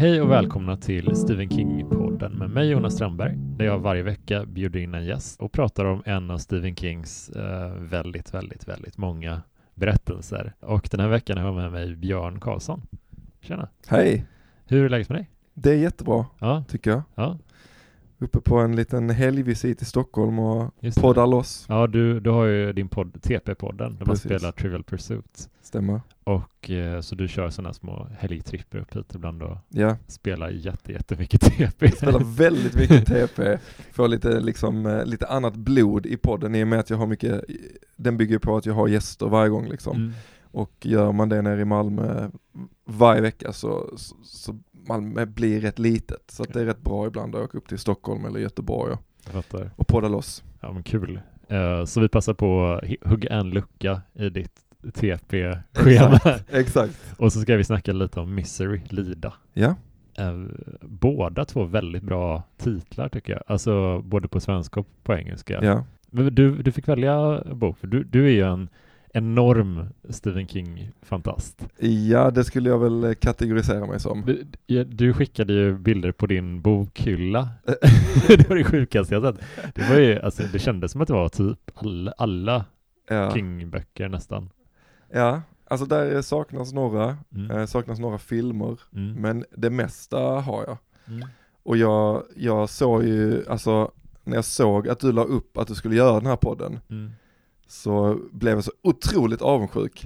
Hej och välkomna till Stephen King-podden med mig Jonas Strömberg, där jag varje vecka bjuder in en gäst och pratar om en av Stephen Kings eh, väldigt, väldigt, väldigt många berättelser. Och den här veckan har jag med mig Björn Karlsson. Tjena! Hej! Hur är läget med dig? Det är jättebra, Ja, tycker jag. ja, Uppe på en liten helgvisit i Stockholm och poddar loss. Ja, du, du har ju din podd TP-podden där man Precis. spelar Trivial Pursuit. Stämmer. Och eh, så du kör sådana små helgtripper upp hit ibland och Ja, spelar jätte, jättemycket TP. spelar väldigt mycket TP. Får lite, liksom, eh, lite annat blod i podden i och med att jag har mycket, den bygger på att jag har gäster varje gång liksom. Mm. Och gör man det nere i Malmö varje vecka så, så, så Malmö blir rätt litet. Så att det är rätt bra ibland att åka upp till Stockholm eller Göteborg och, och podda loss. Ja men kul. Eh, så vi passar på att hugga en lucka i ditt TP-schema. Exakt. Och så ska vi snacka lite om Misery, Lida. Ja, Eh, båda två väldigt bra titlar tycker jag. Alltså både på svenska och på engelska. ja. Men du, du fick välja bok, för du, du är ju en enorm Stephen King-fantast. Ja, det skulle jag väl eh, kategorisera mig som. Du, du skickade ju bilder på din bokhylla. det var det sjukaste jag sett. Det, var ju, alltså, det kändes som att det var typ alla, alla Ja. King-böcker nästan. Ja, alltså där saknas några, Mm. eh, saknas några filmer, Mm. men det mesta har jag. Mm. Och jag, jag såg ju, alltså när jag såg att du la upp att du skulle göra den här podden, Mm. Så blev jag så otroligt avundsjuk.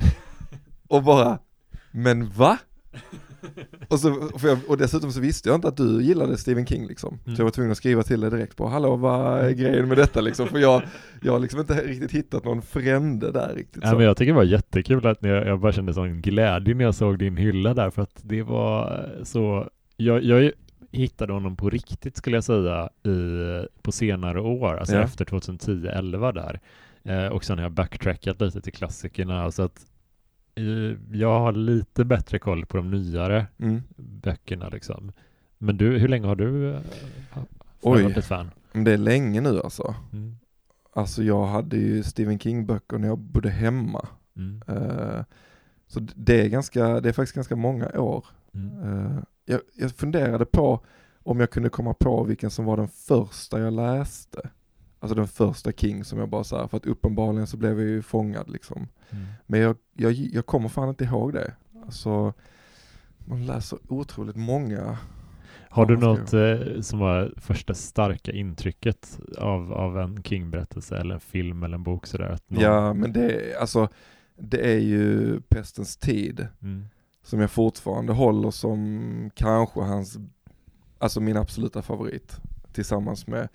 Och bara, men va? Och, så, jag, och dessutom så visste jag inte att du gillade Stephen King liksom. Mm. Så jag var tvungen att skriva till dig direkt på, hallå vad är grejen med detta liksom? För jag, jag har liksom inte riktigt hittat någon frände där riktigt. Ja, så. men jag tycker det var jättekul att jag, jag bara kände sån glädje när jag såg din hylla där för att det var så jag, jag hittade honom på riktigt skulle jag säga i, på senare år, alltså Ja. efter 2010-11 där. Eh, och sen har jag backtrackat lite till klassikerna så att eh, jag har lite bättre koll på de nyare Mm. böckerna liksom. Men du, hur länge har du eh, varit ett fan? Det är länge nu alltså. Mm. Alltså jag hade ju Stephen King-böcker när jag bodde hemma. Mm. Eh, så det är, ganska, det är faktiskt ganska många år. Mm. Eh, jag, jag funderade på om jag kunde komma på vilken som var den första jag läste. Alltså den första King som jag bara så här, för att uppenbarligen så blev jag ju fångad liksom. Mm. Men jag, jag, jag kommer fan inte ihåg det. Alltså, man läser otroligt många. Har du något eh, som var första starka intrycket av, av en King-berättelse eller en film eller en bok sådär? Någon... Ja, men det, är- alltså, det är ju Pestens tid. Mm. som jag fortfarande håller som kanske hans, alltså min absoluta favorit. Tillsammans med,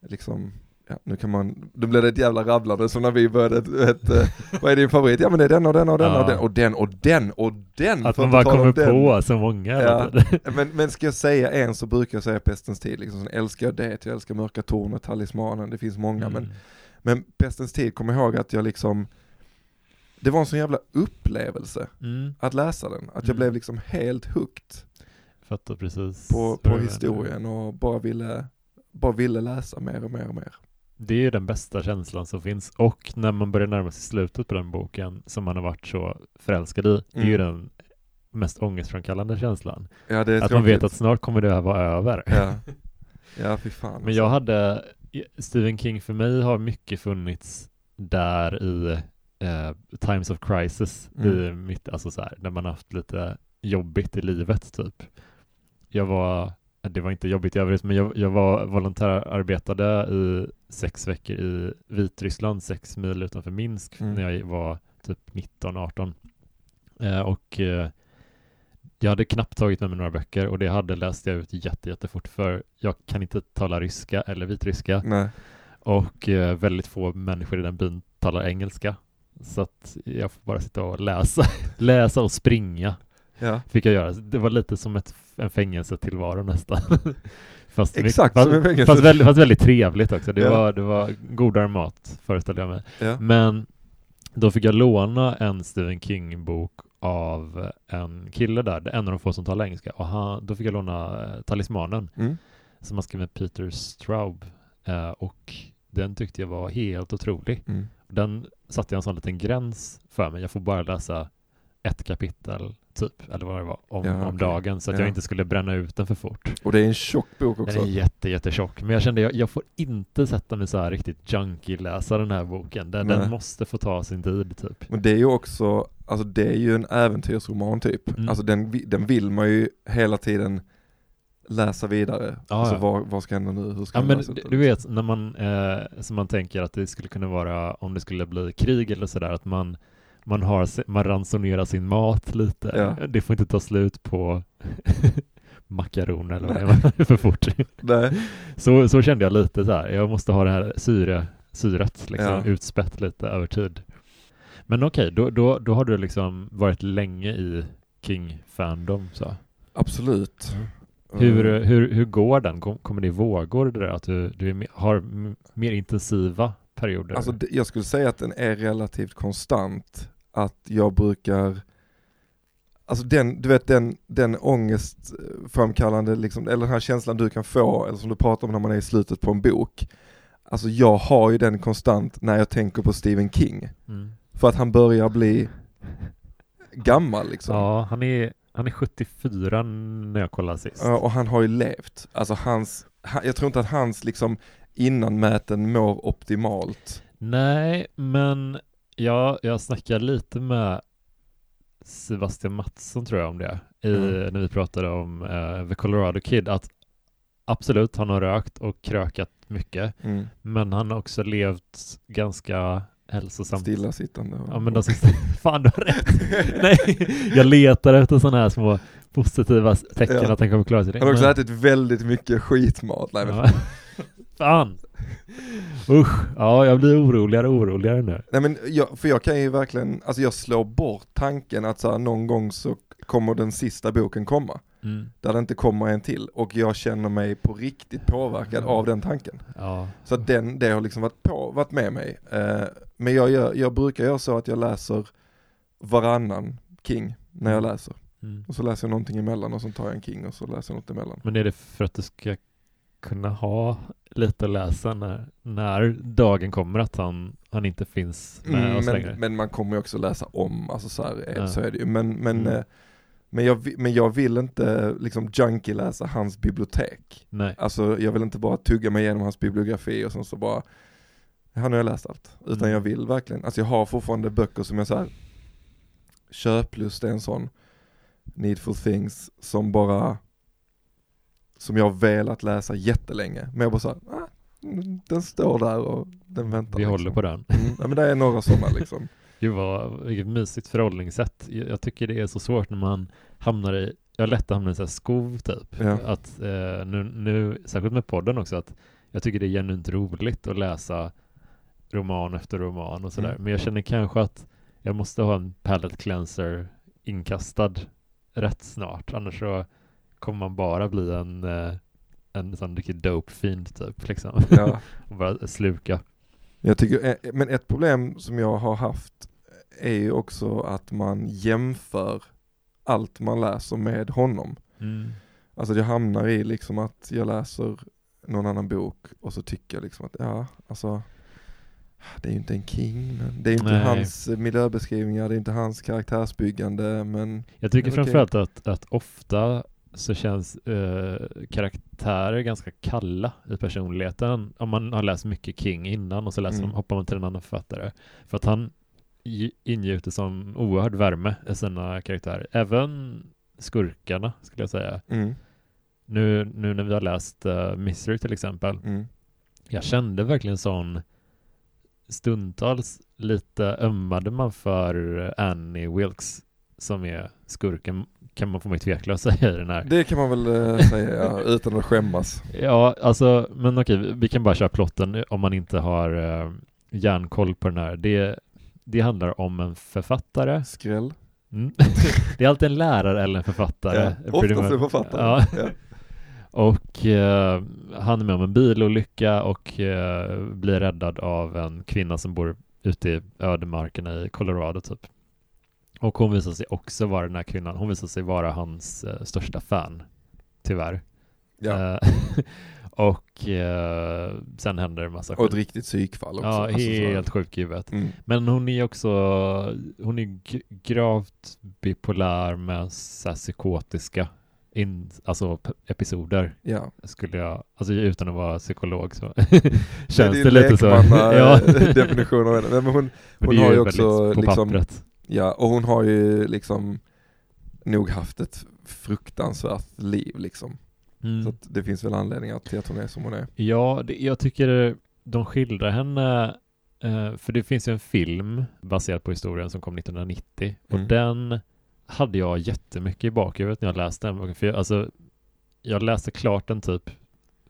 liksom, ja nu kan man, då blev det ett jävla rabblande som när vi började ett, ett eh, vad är din favorit? Ja men det är den och den och den Ja. och den och den och den och den. Att man bara kommer den. på så många. Ja. Men, men ska jag säga en så brukar jag säga Pestens tid, liksom, sen älskar jag det, jag älskar Mörka Tornet, Talismanen, det finns många men, Mm. men Pestens tid kommer jag ihåg att jag liksom, det var en sån jävla upplevelse Mm. att läsa den, att jag Mm. blev liksom helt hooked. Fattar precis. på, på historien och bara ville, bara ville läsa mer och mer och mer. Det är ju den bästa känslan som finns och när man börjar närma sig slutet på den boken som man har varit så förälskad i, det är ju Mm. den mest ångestframkallande känslan. Ja, Att man vet att snart kommer det här vara över. Ja, ja fy fan. Men jag hade, Stephen King för mig har mycket funnits där i eh, Times of Crisis, i Mm. mitt, alltså så här, när man haft lite jobbigt i livet typ. Jag var, det var inte jobbigt i övrigt, men jag, jag var volontärarbetade i sex veckor i Vitryssland, sex mil utanför Minsk, Mm. när jag var typ 19-18. Eh, och eh, jag hade knappt tagit med mig några böcker och det hade läst jag ut jätte, jättefort för jag kan inte tala ryska eller vitryska Nej, och eh, väldigt få människor i den byn talar engelska. Så att jag får bara sitta och läsa, läsa och springa ja. fick jag göra. Det var lite som ett, en fängelsetillvaro nästan. fast, Exakt fast, som en fängelse. fast, väldigt, fast väldigt trevligt också. Det, Ja. var, det var godare mat föreställer jag mig. Ja. Men då fick jag låna en Stephen King-bok av en kille där, en av de få som talar engelska. Och han, då fick jag låna eh, Talismanen Mm. som han skrev med Peter Straub. Eh, och den tyckte jag var helt otrolig. Mm. Den satte jag en sån liten gräns för mig. Jag får bara läsa ett kapitel typ, eller vad det var, om, Ja, om dagen så att Ja. jag inte skulle bränna ut den för fort. Och det är en tjock bok Den också. är jätte, jättetjock, men jag kände jag, jag får inte sätta mig så här riktigt junkie-läsa den här boken. Den, den måste få ta sin tid typ. Men det är ju också, alltså det är ju en äventyrsroman typ. Mm. Alltså den, den vill man ju hela tiden läsa vidare. Ja, alltså ja. vad, vad ska hända nu? Hur ska Ja men du du vet när man, eh, som man tänker att det skulle kunna vara om det skulle bli krig eller sådär, att man man, har, man ransonerar sin mat lite. Ja. Det får inte ta slut på makaroner eller vad det är för fort. Så, så kände jag lite så här. Jag måste ha det här syre, syret liksom, Ja. utspätt lite över tid. Men okej, då, då, då har du liksom varit länge i King-fandom. Så. Absolut. Hur, Mm. hur, hur går den? Kom- Kommer det i vågor det där att du, du har mer intensiva perioder? Alltså jag skulle säga att den är relativt konstant. Att jag brukar, alltså den, du vet den, den ångestframkallande liksom, eller den här känslan du kan få, eller som du pratar om när man är i slutet på en bok. Alltså jag har ju den konstant när jag tänker på Stephen King. mm. För att han börjar bli gammal liksom. Ja, han är, han är 74 när jag kollade sist. Ja, och han har ju levt. Alltså hans, han, jag tror inte att hans liksom innanmäten mår optimalt. Nej, men jag, jag snackade lite med Sebastian Mattsson tror jag om det, i, Mm. när vi pratade om eh, The Colorado Kid, att absolut, han har rökt och krökat mycket, Mm. men han har också levt ganska hälsosamt. Stillasittande. Ja, men de sista, fan du har rätt. Nej, jag letar efter sådana här små positiva tecken Ja. att han kommer klara sig. Han har också Men- ätit väldigt mycket skitmat. Nej, Ja. Fan! Usch, ja jag blir oroligare och oroligare nu. nej men jag, för jag kan ju verkligen, alltså jag slår bort tanken att så här, någon gång så kommer den sista boken komma. Mm. Där det inte kommer en till. Och jag känner mig på riktigt påverkad Mm. av den tanken. Ja. Så att den, det har liksom varit, på, varit med mig. Eh, men jag, gör, jag brukar göra så att jag läser varannan King när jag läser. Mm. Och så läser jag någonting emellan och så tar jag en King och så läser jag något emellan. Men är det för att du ska kunna ha lite att läsa när, när dagen kommer att han, han inte finns med Mm, oss längre? men, men man kommer ju också läsa om, alltså så, här, är- Ja. så är det ju. Men, men, Mm. eh, men, jag, men jag vill inte liksom junkie läsa hans bibliotek. Nej. Alltså jag vill inte bara tugga mig igenom hans bibliografi och sen så bara, nu har jag läst allt. Utan Mm. jag vill verkligen, alltså jag har fortfarande böcker som jag såhär, köplust är en sån, needful things, som bara, som jag har velat läsa jättelänge. Men jag bara såhär, ah, den står där och den väntar. Vi liksom. håller på den. Mm, ja, men det är några sådana liksom. Gud vad, vilket mysigt förhållningssätt. Jag jag tycker det är så svårt när man hamnar i, jag har lätt att hamna i så här skov typ. Ja. Att eh, nu, nu, särskilt med podden också, att jag tycker det är genuint roligt att läsa roman efter roman och sådär. Mm. Men jag känner kanske att jag måste ha en palette cleanser inkastad rätt snart. Annars så kommer man bara bli en, eh, en sån riktigt dope fiend typ liksom. Ja. och bara sluka. Jag tycker, eh, men ett problem som jag har haft är ju också att man jämför allt man läser med honom. Mm. Alltså jag hamnar i liksom att jag läser någon annan bok och så tycker jag liksom att ja, alltså det är ju inte en king, men det är inte Nej. hans miljöbeskrivningar, det är inte hans karaktärsbyggande, men Jag tycker framförallt att, att ofta så känns eh, karaktärer ganska kalla i personligheten om man har läst mycket King innan och så läser Mm. man, hoppar man till en annan författare. För att han ingjuter som oerhörd värme i sina karaktärer. Även skurkarna skulle jag säga. mm, Nu, nu när vi har läst uh, Misery till exempel. mm, Jag kände verkligen sån stundtals lite ömmade man för Annie Wilkes som är skurken kan man få mig tveklös säga i den här. det kan man väl eh, säga ja, utan att skämmas. Ja, alltså, men okej, vi- kan bara köra plotten om man inte har uh, järnkoll på den här. Det, det handlar om en författare. Skräll. Mm. det är alltid en lärare eller en författare. Ja, oftast en författare. Ja. Ja. Och eh, han är med om en bilolycka och eh, blir räddad av en kvinna som bor ute i ödemarkerna i Colorado typ. Och hon visar sig också vara den här kvinnan, hon visar sig vara hans eh, största fan, tyvärr. Ja. Eh, Och eh, sen händer det massa Och ett riktigt psykfall också. Ja, Alltså helt sjuk i huvudet. Mm. Men hon är också, hon är gravt bipolär med så här psykotiska in, alltså episoder Ja. skulle jag, alltså utan att vara psykolog så det känns är det lite så. ja. definition av henne. Men hon, men hon det är har ju också på liksom- pappret. Ja, och hon har ju liksom nog haft ett fruktansvärt liv liksom. Mm. Så det finns väl anledningar till att hon är som hon är. Ja, det, jag tycker de skildrar henne, eh, för det finns ju en film baserad på historien som kom 1990 och Mm. den hade jag jättemycket i bakhuvudet när jag läste den. För jag, alltså, jag läste klart den typ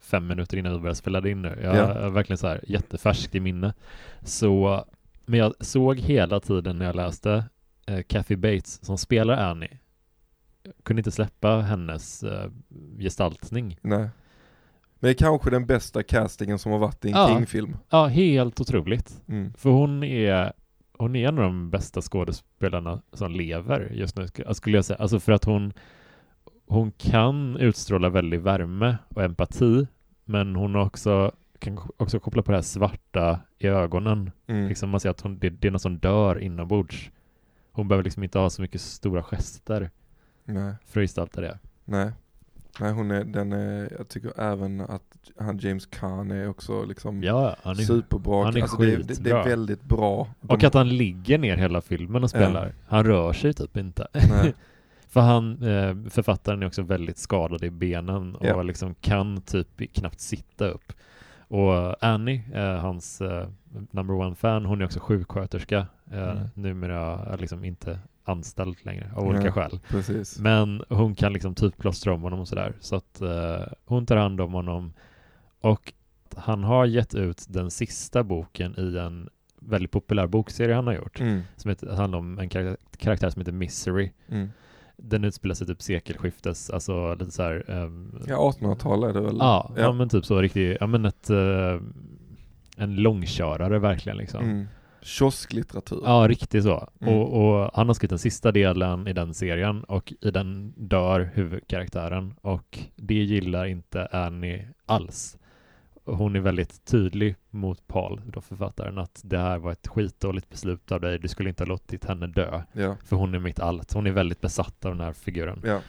fem minuter innan vi började spela in nu. Jag Ja. är verkligen så här jättefärskt i minne. Så, men jag såg hela tiden när jag läste eh, Kathy Bates som spelar Annie. Jag kunde inte släppa hennes eh, gestaltning. Nej. Men det är kanske den bästa castingen som har varit i en Ja. King-film. Ja, helt otroligt. Mm. För hon är, hon är en av de bästa skådespelarna som lever just nu, sk- skulle jag säga. Alltså för att hon, hon kan utstråla väldigt värme och empati, men hon har också, kan också koppla på det här svarta i ögonen. Mm. Liksom man ser att hon, det, det är något som dör inombords. Hon behöver liksom inte ha så mycket stora gester Nej. för att gestalta det. Nej. Nej hon är, den är, jag tycker även att han James Caan är också liksom Ja, han är, superbra. han är alltså det, är- det, det är väldigt bra. De- och att han ligger ner hela filmen och spelar. Han rör sig typ inte. Nej. För han, eh, författaren är också väldigt skadad i benen och Ja. liksom kan typ knappt sitta upp. Och Annie, eh, hans eh, number one fan, hon är också sjuksköterska. Eh, Mm. Numera är liksom inte anställd längre av olika Nej. skäl. Precis. Men hon kan liksom typ plåstra om honom och sådär. Så att eh, hon tar hand om honom. Och han har gett ut den sista boken i en väldigt populär bokserie han har gjort. Mm. Som heter, handlar om en kar- karaktär som heter Misery. Mm. Den utspelar sig typ sekelskiftes, alltså lite så här. ehm, Ja 1800-tal är det väl? ja, ja. ja. men typ så riktigt, ja men ett, eh, en långkörare verkligen liksom. Mm. Kiosklitteratur. Ja, riktigt så. Mm. Och, och han har skrivit den sista delen i den serien och i den dör huvudkaraktären och det gillar inte Annie alls. Hon är väldigt tydlig mot Paul, då författaren, att det här var ett skitdåligt beslut av dig, du skulle inte ha låtit henne dö. Ja. För hon är mitt allt, hon är väldigt besatt av den här figuren. Ja.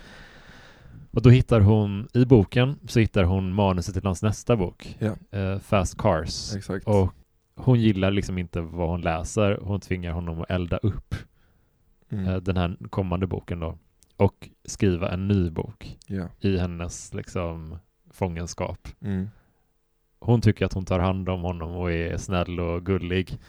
Och då hittar hon, i boken, så hittar hon manuset till hans nästa bok, Ja. eh, Fast Cars. Exakt. Och hon gillar liksom inte vad hon läser, hon tvingar honom att elda upp Mm. eh, den här kommande boken då och skriva en ny bok i hennes liksom fångenskap. Mm. Hon tycker att hon tar hand om honom och är snäll och gullig.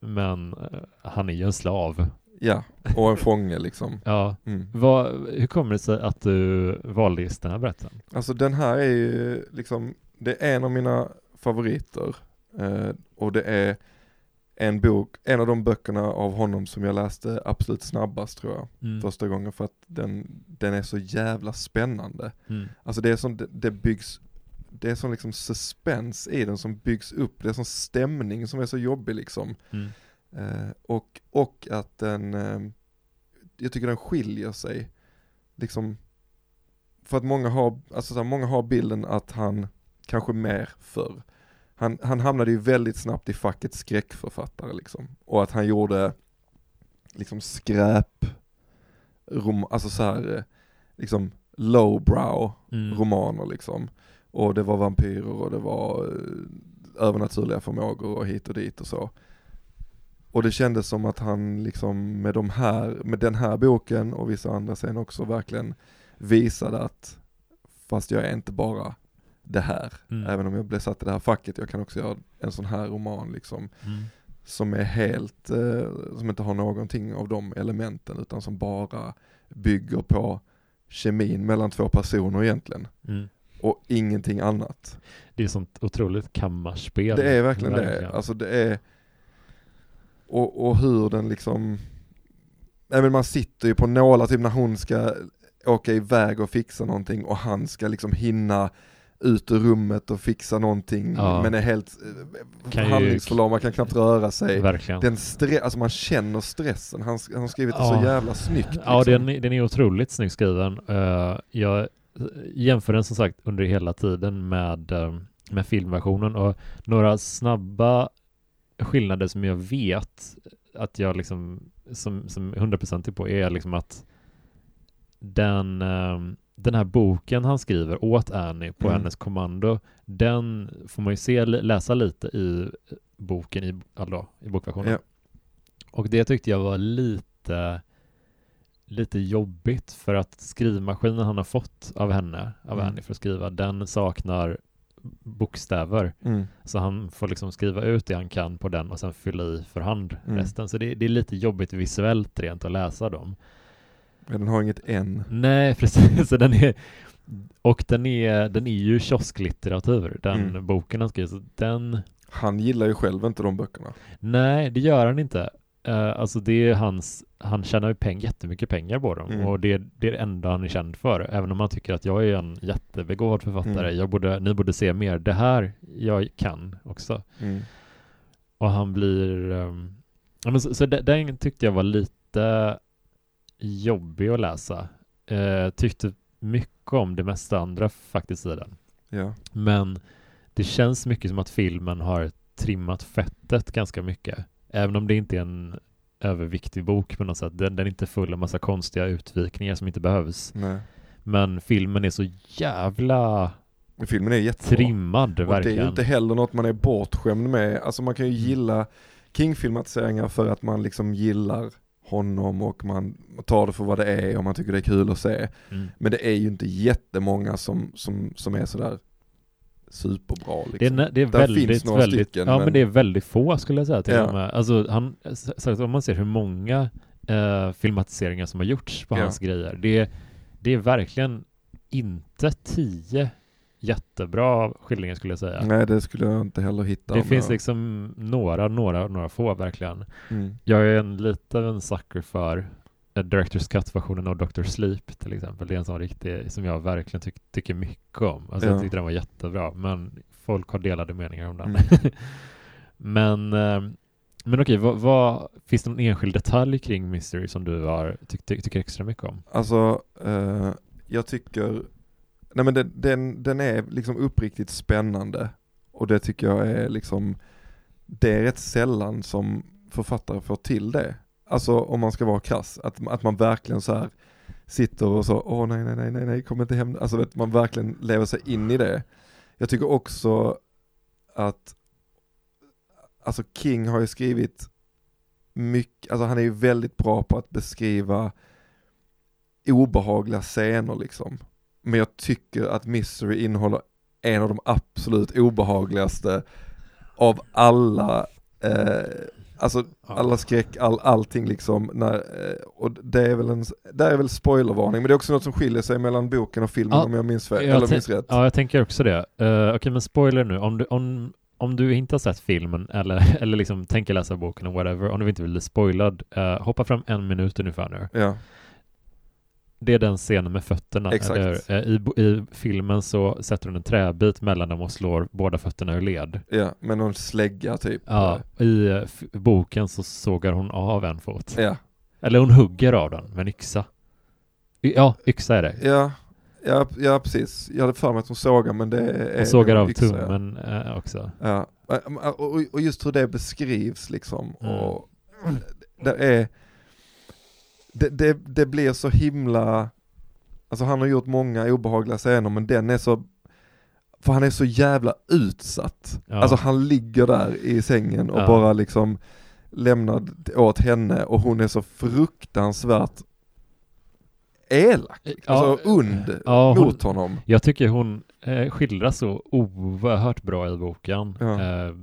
Men eh, han är ju en slav. ja, och en fånge liksom. Ja. Mm. Vad, hur kommer det sig att du valde just den här berättelsen? Alltså den här är ju liksom, det är en av mina favoriter. Eh, och det är en bok, en av de böckerna av honom som jag läste absolut snabbast tror jag. Mm. Första gången för att den, den är så jävla spännande. Mm. Alltså det är som, det, det byggs, det är som liksom suspens i den som byggs upp, det är som stämning som är så jobbig liksom. Mm. Eh, och, och att den, eh, jag tycker den skiljer sig, liksom, för att många har, alltså så här, många har bilden att han, kanske mer förr, han, han hamnade ju väldigt snabbt i facket skräckförfattare liksom. Och att han gjorde liksom skräp, rom, alltså så här, eh, liksom lowbrow Mm. romaner liksom. Och det var vampyrer och det var eh, övernaturliga förmågor och hit och dit och så. Och det kändes som att han liksom med de här, med den här boken och vissa andra sen också verkligen visade att fast jag är inte bara det här. Mm. Även om jag blev satt i det här facket, jag kan också göra en sån här roman liksom. Mm. Som är helt, eh, som inte har någonting av de elementen utan som bara bygger på kemin mellan två personer egentligen. Mm. Och ingenting annat. Det är sånt otroligt kammarspel. Det är verkligen det. Alltså det är, och, och hur den liksom, nej men man sitter ju på nålar typ när hon ska åka iväg och fixa någonting och han ska liksom hinna ut ur rummet och fixa någonting Ja. men är helt Kan handlingsförlamad, kan knappt röra sig. Verkligen. Den stre- alltså man känner stressen, han, han har skrivit det Ja. så jävla snyggt. Ja, liksom. den, den är otroligt snyggt skriven. Eh, jag jämför den som sagt under hela tiden med, eh, med filmversionen och några snabba skillnader som jag vet att jag liksom som, som 100% på är liksom att den, eh, den här boken han skriver åt Annie på Mm. hennes kommando, den får man ju se, läsa lite i boken i, alltså, i bokversionen. Ja. Och det tyckte jag var lite lite jobbigt för att skrivmaskinen han har fått av henne, av Mm. Annie för att skriva, den saknar bokstäver. Mm. Så han får liksom skriva ut det han kan på den och sen fylla i för hand Mm. resten. Så det, det är lite jobbigt visuellt rent att läsa dem. Men den har inget N. Nej, precis. Så den är, och den är, den är ju kiosklitteratur, den Mm. boken han skriver. Den, Han gillar ju själv inte de böckerna. nej, det gör han inte. Uh, alltså det är hans, han tjänar ju peng, jättemycket pengar på dem Mm. och det, det är det enda han är känd för. Även om han tycker att jag är en jättebegåvad författare, Mm. jag borde, ni borde se mer. Det här jag kan också. Mm. Och han blir... ja, men så, så de- den tyckte jag var lite jobbig att läsa. Eh, tyckte mycket om det mesta andra faktiskt i den. Ja. Men det känns mycket som att filmen har trimmat fettet ganska mycket. Även om det inte är en överviktig bok på något sätt. Den, den är inte full av massa konstiga utvikningar som inte behövs. Nej. Men filmen är så jävla Men filmen är jättebra. trimmad Och det är verkligen. ju inte heller något man är bortskämd med. Alltså man kan ju gilla King-filmatiseringar för att man liksom gillar honom och man tar det för vad det är och man tycker det är kul att se. Mm. Men det är ju inte jättemånga som, som, som är sådär superbra liksom. Det är, nä- det är Där väldigt, finns några väldigt, stycken, ja men... men- det är väldigt få skulle jag säga till Ja. och med. Alltså han, om man ser hur många eh, filmatiseringar som har gjorts på Ja. hans grejer, det, det är verkligen inte tio jättebra skildringar skulle jag säga. Nej det skulle jag inte heller hitta. det finns jag- liksom några, några, några få verkligen. mm. Jag är en lite av en sucker för eh, Directors Cut-versionen av Dr. Sleep till exempel. Det är en sån riktig, som jag verkligen tyck, tycker mycket om. Alltså Ja. jag tyckte den var jättebra, men folk har delade meningar om den. Mm. men, eh, men okej, vad, vad, finns det någon enskild detalj kring Mystery som du har, tyck, ty, tycker extra mycket om? Alltså, eh, jag tycker, nej men den, den, den är liksom uppriktigt spännande. Och det tycker jag är liksom, det är rätt sällan som författare får till det. Alltså om man ska vara krass, att, att man verkligen så här sitter och så, åh nej nej nej nej nej, kom inte hem, alltså att man verkligen lever sig in i det. Jag tycker också att, alltså King har ju skrivit mycket, alltså han är ju väldigt bra på att beskriva obehagliga scener liksom. Men jag tycker att Mystery innehåller en av de absolut obehagligaste av alla, eh, alltså alla skräck, all, allting liksom. När, eh, och det är väl en, där är väl spoilervarning, men det är också något som skiljer sig mellan boken och filmen Ja, om jag minns, fel, jag eller minns rätt. Ja, jag tänker också det. Uh, okej, men spoiler nu. Om du, om, om du inte har sett filmen eller, eller liksom tänker läsa boken och whatever, om du inte vill bli spoilad, eh, hoppa fram en minut ungefär nu. Ja, Det är den scenen med fötterna. Exakt. Eh, I, I filmen så sätter hon en träbit mellan dem och slår båda fötterna ur led. ja, med någon slägga typ. Ja, i eh, boken så sågar hon av en fot. Ja, Eller hon hugger av den med en yxa. Ja, yxa är det. ja, ja, ja precis. Jag hade för mig att hon sågar men det är... Hon sågar av yxa, ja. tummen eh, också. Ja, och, och just hur det beskrivs liksom. Mm. Och det är, det, det, det blir så himla, alltså han har gjort många obehagliga scener men den är så, för han är så jävla utsatt. Ja. Alltså han ligger där i sängen och Ja. bara liksom lämnad åt henne och hon är så fruktansvärt elak, Ja, alltså und ja, hon- mot honom. Jag tycker hon eh, skildras så oerhört bra i boken. Eh,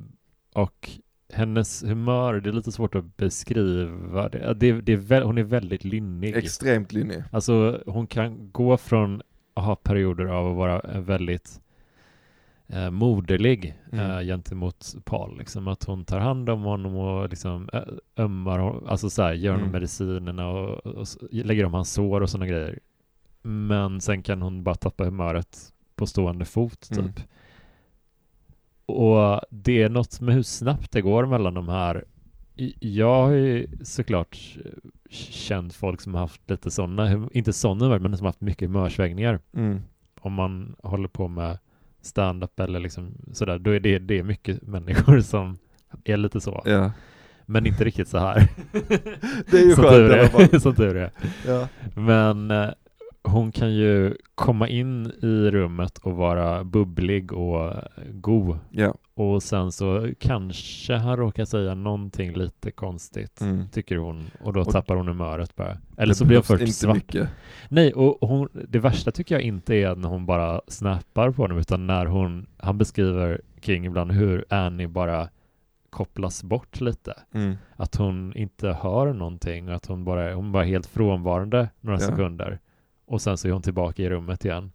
och hennes humör, det är lite svårt att beskriva. Det, det, det är väl, hon är väldigt lynnig. Extremt lynnig. Alltså hon kan gå från att ha perioder av att vara eh, väldigt eh, moderlig Mm. eh, gentemot Paul. Liksom att hon tar hand om honom och liksom ö- ömmar, alltså så här, gör honom Mm. medicinerna och, och, s- lägger om hans sår och sådana grejer. Men sen kan hon bara tappa humöret på stående fot typ. Mm. Och det är något med hur snabbt det går mellan de här. Jag har ju såklart eh, känt folk som har haft lite sådana, inte sådana men som har haft mycket humörsvängningar. Mm. om man håller på med stand-up eller liksom sådär, då är det, det är mycket människor som är lite så. Ja. Men inte riktigt så här. Det är ju som skönt tur är. som tur är. Ja. Men eh, hon kan ju komma in i rummet och vara bubblig och god. Ja. Och sen så kanske han råkar säga någonting lite konstigt, Mm. tycker hon. Och då Och- tappar hon humöret bara. Eller så blir hon först inte svart. mycket. Nej, och hon, det värsta tycker jag inte är när hon bara snappar på honom, utan när hon, han beskriver King ibland hur Annie bara kopplas bort lite. Mm. Att hon inte hör någonting och att hon bara, hon bara är helt frånvarande några Ja. sekunder. Och sen så är hon tillbaka i rummet igen.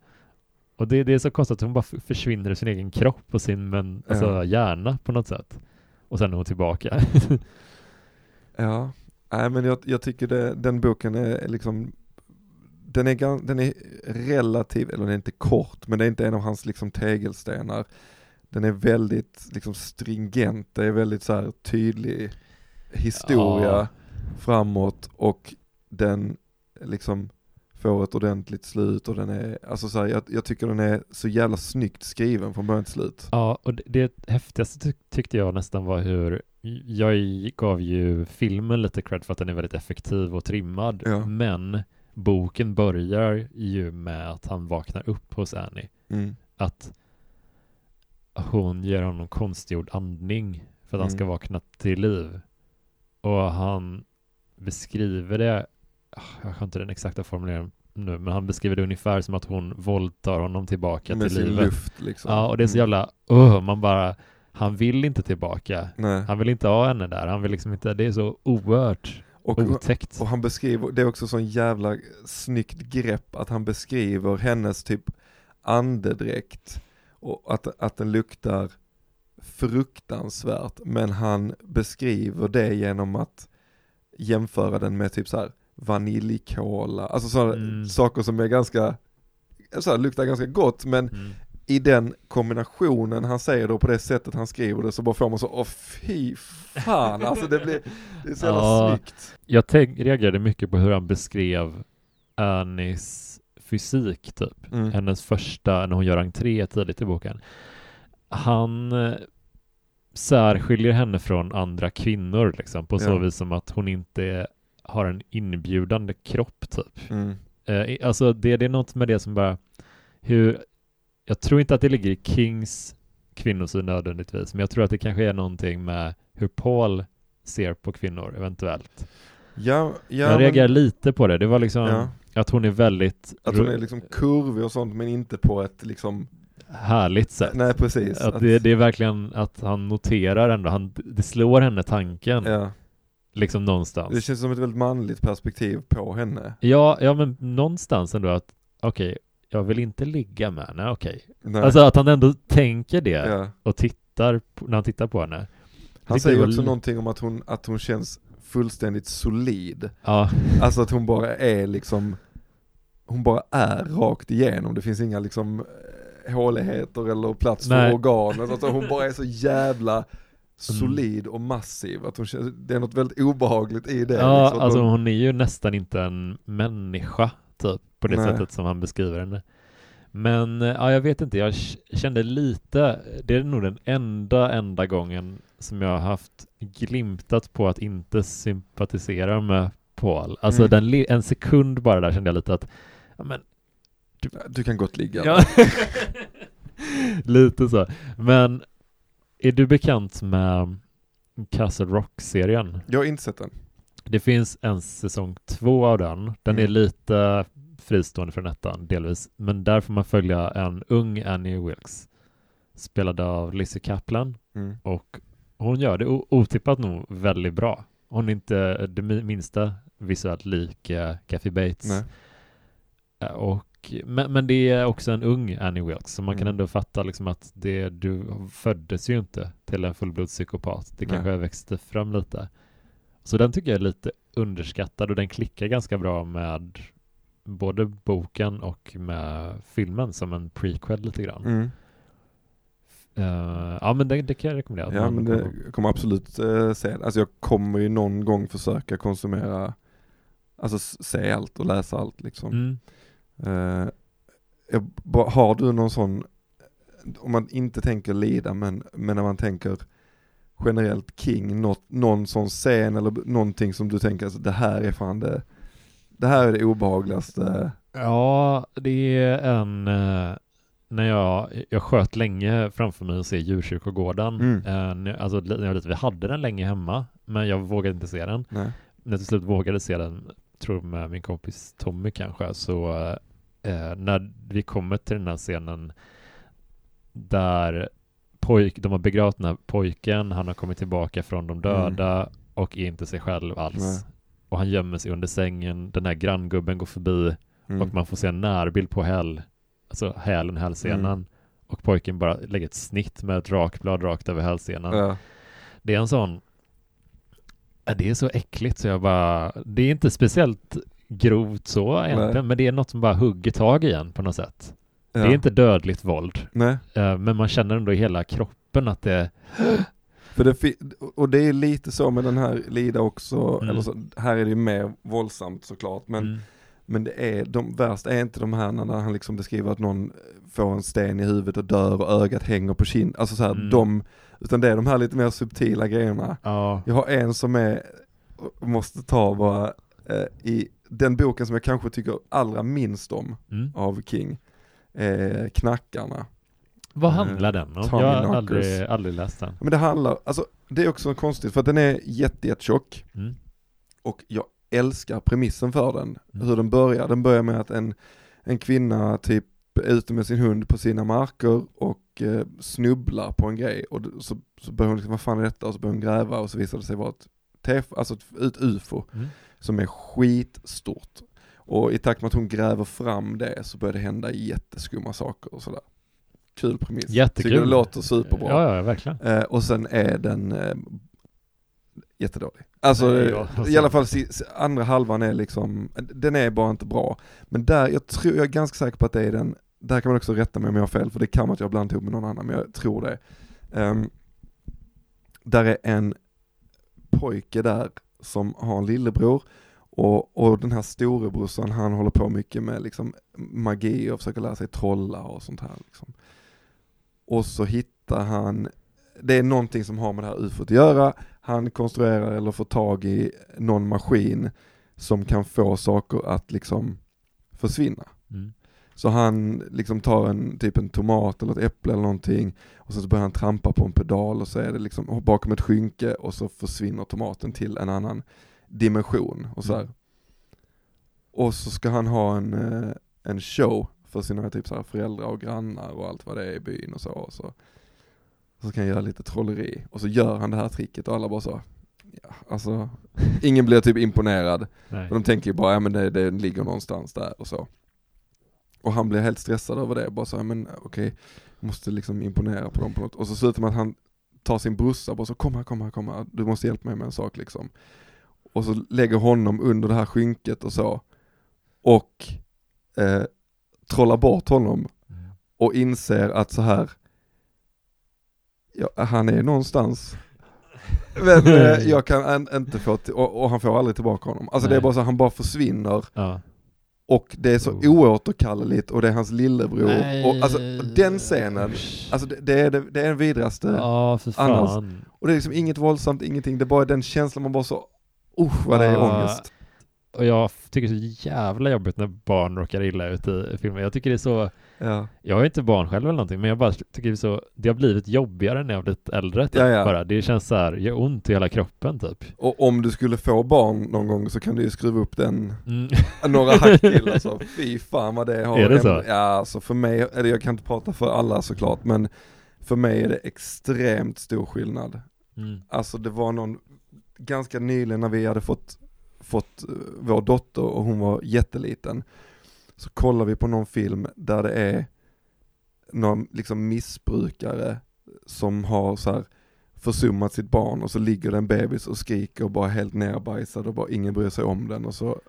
Och det, det är så konstigt att hon bara försvinner ur sin egen kropp och sin men, alltså, Ja. hjärna på något sätt. Och sen är hon tillbaka. Ja, nej men jag, jag tycker det, den boken är liksom den är, den är relativ, eller den är inte kort, men det är inte en av hans liksom tegelstenar. Den är väldigt liksom stringent, det är väldigt så här tydlig historia Ja. framåt och den liksom får ett ordentligt slut och den är, alltså så här, jag, jag tycker den är så jävla snyggt skriven från början till slut. Ja, och det, det häftigaste ty tyckte jag nästan var hur jag gav ju filmen lite cred för att den är väldigt effektiv och trimmad, Ja. men boken börjar ju med att han vaknar upp hos Annie. Mm. Att hon ger honom konstgjord andning för att han ska Mm. vakna till liv. Och han beskriver det, jag har inte den exakta formuleringen nu, men han beskriver det ungefär som att hon våldtar honom tillbaka Med till sin livet. luft liksom. Ja, och det är så Mm. jävla, uh, man bara, han vill inte tillbaka. Nej. Han vill inte ha henne där, han vill liksom inte, det är så oerhört Och, otäckt. Och han beskriver, det är också sån jävla snyggt grepp att han beskriver hennes typ andedräkt och att, att den luktar fruktansvärt men han beskriver det genom att jämföra den med typ så här vaniljkola, alltså sådana Mm. saker som är ganska, så här, luktar ganska gott men Mm. i den kombinationen han säger det och på det sättet han skriver det så bara får man så, åh fy fan alltså det blir, det är så jävla Ja. snyggt. Jag tänk, reagerade mycket på hur han beskrev Annies fysik typ. Mm. Hennes första, när hon gör entré tidigt i boken. Han eh, särskiljer henne från andra kvinnor liksom, på så Ja. vis som att hon inte har en inbjudande kropp typ. Mm. Eh, alltså det, det är något med det som bara, hur, jag tror inte att det ligger i Kings kvinnosyn nödvändigtvis, men jag tror att det kanske är någonting med hur Paul ser på kvinnor eventuellt. Ja, ja jag men- reagerar lite på det, det var liksom Ja. att hon är väldigt Att hon är liksom kurvig och sånt men inte på ett liksom, härligt sätt. nej precis. Att det, det är verkligen att han noterar ändå, han, det slår henne tanken, ja. Liksom någonstans. det känns som ett väldigt manligt perspektiv på henne. Ja, ja men någonstans ändå att, okej, jag vill inte ligga med henne, okej. Nej. Alltså att han ändå tänker det ja. och tittar, på, när han tittar på henne. Han säger också någonting om att hon, att hon känns fullständigt solid. Ja, Alltså att hon bara är liksom, hon bara är rakt igenom. Det finns inga liksom eh, håligheter eller plats för Nej. organ. Alltså hon bara är så jävla solid och massiv. Att hon känns, det är något väldigt obehagligt i det. ja liksom. alltså Hon- är ju nästan inte en människa, typ, på det Nej. sättet som han beskriver henne. Men, eh, ja, jag vet inte, jag kände lite, det är nog den enda, enda gången som jag har haft glimtat på att inte sympatisera med Paul. Alltså Mm. den, en sekund bara där kände jag lite att, ja men Du kan gott ligga. Ja. Lite så. Men är du bekant med Castle Rock-serien? Jag har inte sett den. Det finns en säsong två av den. Den är Mm. lite fristående från ettan, delvis. Men där får man följa en ung Annie Wilkes, spelad av Lizzie Kaplan. Mm. Och hon gör det otippat nog väldigt bra. Hon är inte det mi- minsta visuellt lik Kathy Bates. Nej. Eh, Och, men, men det är också en ung Annie Wilkes, så man kan Mm. ändå fatta liksom att det, du föddes ju inte till en fullblodspsykopat. Det Nej. kanske växte fram lite. Så den tycker jag är lite underskattad och den klickar ganska bra med både boken och med filmen som en prequel lite grann. Mm. Eh, ja men det, det kan jag rekommendera. Ja men det jag kommer absolut uh, se det. Alltså jag kommer ju någon gång försöka konsumera, alltså se allt och läsa allt liksom. Mm. Jag, bara- har du någon sån, om man inte tänker lida men, men när man tänker generellt King, något, någon sån scen eller någonting som du tänker, alltså, det här är fan det, det här är det obehagligaste. Ja, det är en eh, när jag, jag sköt länge framför mig och se djurkyrkogården. Mm. Eh, alltså, när jag var liten, vi hade den länge hemma, men jag vågade inte se den. Nej. När jag till slut vågade se den, tror med min kompis Tommy kanske, så eh, när vi kommer till den här scenen där pojk, de har begravt den här pojken, han har kommit tillbaka från de döda och är inte sig själv alls. Mm. Nej. Och han gömmer sig under sängen, den här granngubben går förbi Mm. och man får se en närbild på häl, alltså hälen, hälsenan. Mm. Och pojken bara lägger ett snitt med ett rakblad rakt över hälsenan. Ja. Det är en sån, det är så äckligt så jag bara, det är inte speciellt grovt så egentligen, Nej. men det är något som bara hugger tag i en på något sätt. Ja. Det är inte dödligt våld, Nej. eh, men man känner ändå i hela kroppen att det, För det, och det är lite så med den här Lida också, Mm. eller så, här är det ju mer våldsamt såklart, men, mm, men det är, de värsta är inte de här när han liksom beskriver att någon får en sten i huvudet och dör och ögat hänger på kind, alltså så här, Mm. de, utan det är de här lite mer subtila grejerna. ja, Jag har en som är, måste ta bara, eh, i den boken som jag kanske tycker allra minst om mm. av King, eh, Knackarna. Vad Eh, handlar den om? Tommy Jag har aldrig, aldrig läst den. Men det handlar, alltså det är också konstigt för att den är jätte, jättetjock Mm. och jag älskar premissen för den. Mm. Hur den börjar, den börjar med att en, en kvinna typ är ute med sin hund på sina marker och eh, snubblar på en grej och så, så börjar hon liksom, vad fan är detta? Och så börjar hon gräva och så visar det sig vara ett, tef, alltså ett, ett ufo Mm. Som är skitstort. Och i takt med att hon gräver fram det så börjar det hända jätteskumma saker och sådär. Kul premiss. Jättekul. Tycker det låter superbra. Ja, ja, verkligen. Eh, och sen är den eh, jättedålig. Alltså Nej, eh, ja, alltså- i alla fall andra halvan är liksom, den är bara inte bra. Men där, jag tror, jag är ganska säker på att det är den, där kan man också rätta mig om jag har fel, för det kan vara att jag blandat ihop med någon annan, men jag tror det. Ehm, där är en pojke där som har en lillebror och, och den här storebrorsan han håller på mycket med liksom magi och försöker lära sig trolla och sånt här liksom. Och så hittar han, det är någonting som har med det här ufot att göra, han konstruerar eller får tag i någon maskin som kan få saker att liksom försvinna. Mm. Så han liksom tar en, typ en tomat eller ett äpple eller någonting och sen så börjar han trampa på en pedal och så är det liksom bakom ett skynke och så försvinner tomaten till en annan dimension och så här. Mm. Och så ska han ha en, eh, en show för sina typ så här föräldrar och grannar och allt vad det är i byn och så. Och så, så kan han göra lite trolleri och så gör han det här tricket och alla bara så, ja alltså, ingen blir typ imponerad. Nej. Och de tänker ju bara, ja men det, det ligger någonstans där och så. Och han blir helt stressad över det, bara så, ja, men okej, jag måste liksom imponera på dem på något. Och så slutar med att han tar sin brorsa, bara så kom här, kom här, kom här, du måste hjälpa mig med en sak liksom. Och så lägger honom under det här skynket och så. Och eh, trollar bort honom Mm. och inser att så här ja, han är någonstans. Men eh, jag kan en, inte få, till, och, och han får aldrig tillbaka honom. Alltså det är Nej. bara så, han bara försvinner Ja. Och det är så Oh. oåterkalleligt och det är hans lillebror. Nej. Och alltså den scenen, alltså det, det, är, det, det är den vidraste. För annars-. Och det är liksom inget våldsamt, ingenting, det är bara den känslan man bara så, usch vad det är Ja. ångest. Och jag tycker det är så jävla jobbigt när barn råkar illa ut i filmer. Jag tycker det är så, Ja. jag är inte barn själv eller någonting, men jag bara tycker så, det har blivit jobbigare när jag blivit äldre typ, Ja, ja. bara. Det känns så här, gör ont i hela kroppen typ. Och om du skulle få barn någon gång så kan du ju skruva upp den Mm. några hack till alltså. Fy fan vad det har Är det en- så? Ja alltså för mig, eller jag kan inte prata för alla såklart men för mig är det extremt stor skillnad. Mm. Alltså det var någon, ganska nyligen när vi hade fått, fått eh, vår dotter och hon var jätteliten. Så kollade vi på någon film där det är någon liksom missbrukare som har så här försummat sitt barn och så ligger det en bebis och skriker och bara helt nerbajsad och bara ingen bryr sig om den och så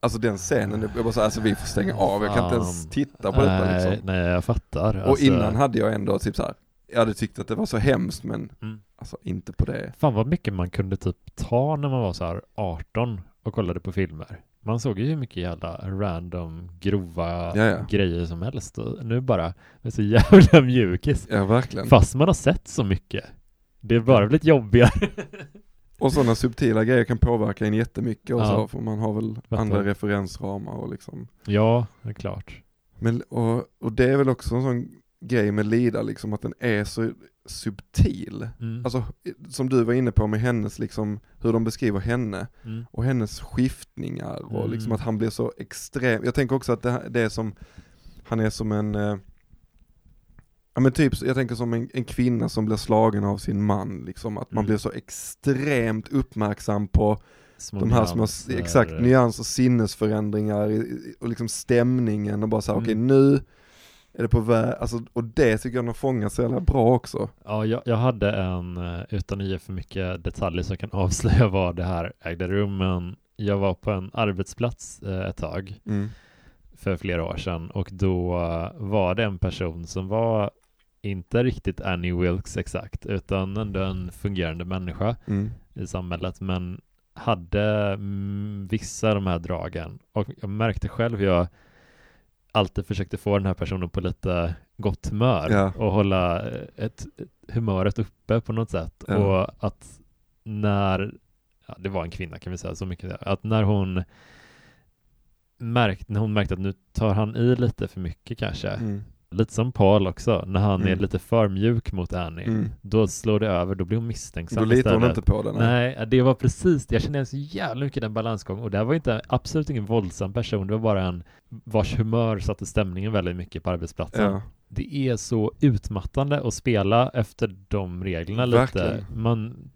Alltså den scenen, jag bara så här, alltså vi får stänga av, jag kan inte ens titta på detta nej, liksom. nej, jag fattar. Och Alltså, innan hade jag ändå typ så här, jag hade tyckt att det var så hemskt men Mm. alltså inte på det. Fan vad mycket man kunde typ ta när man var så här 18 och kollade på filmer. Man såg ju hur mycket jävla random, grova Ja, ja. grejer som helst och nu bara, det är så jävla mjukis. Ja, verkligen. Fast man har sett så mycket. Det är bara blivit jobbigare. Och sådana subtila grejer kan påverka en jättemycket och Ja. så, för man har väl Fattar. andra referensramar och liksom. ja, det är klart. Men, och, och det är väl också en sån grej med Lida, liksom att den är så subtil. Mm. Alltså, som du var inne på med hennes, liksom, hur de beskriver henne. Mm. och hennes skiftningar och Mm. liksom att han blir så extrem. Jag tänker också att det, det är som, han är som en, eh, ja men typ, jag tänker som en, en kvinna som blir slagen av sin man liksom, att man Mm. blir så extremt uppmärksam på Små de här små, exakt, nyanser, sinnesförändringar i- i- och liksom stämningen och bara såhär, Mm. okej nu är det på väg, alltså, och det tycker jag de har fångat så jävla bra också. Ja, jag, jag hade en, eh, utan att ge för mycket detaljer så jag kan avslöja var det här ägde rum, men jag var på en arbetsplats eh, ett tag Mm. för flera år sedan och då eh, var det en person som var inte riktigt Annie Wilkes exakt, utan ändå en fungerande människa Mm. i samhället, men hade mm, vissa av de här dragen. Och jag märkte själv jag alltid försökte få den här personen på lite gott humör Ja. och hålla eh, ett, humöret uppe på något sätt. Ja. Och att när, ja, det var en kvinna kan vi säga, så mycket, att när hon märkte, när hon märkte att nu tar han i lite för mycket kanske, Mm. Lite som Paul också, när han är Mm. lite för mjuk mot Annie, Mm. då slår det över, då blir hon misstänksam Då litar hon inte på den. Nej, det var precis det. Jag kände så jävla mycket den balansgång och det här var inte absolut ingen våldsam person. Det var bara en vars humör satte stämningen väldigt mycket på arbetsplatsen. Ja. Det är så utmattande att spela efter de reglerna lite. Verkligen. Man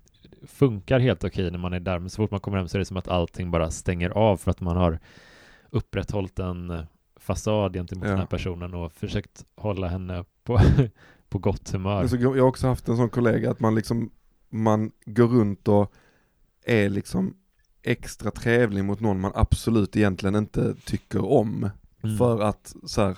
funkar helt okej när man är där, men så fort man kommer hem så är det som att allting bara stänger av för att man har upprätthållit en fasad gentemot Ja. den här personen och försökt hålla henne på, på gott humör. Men så, jag har också haft en sån kollega att man liksom, man går runt och är liksom extra trevlig mot någon man absolut egentligen inte tycker om. Mm. För att så här,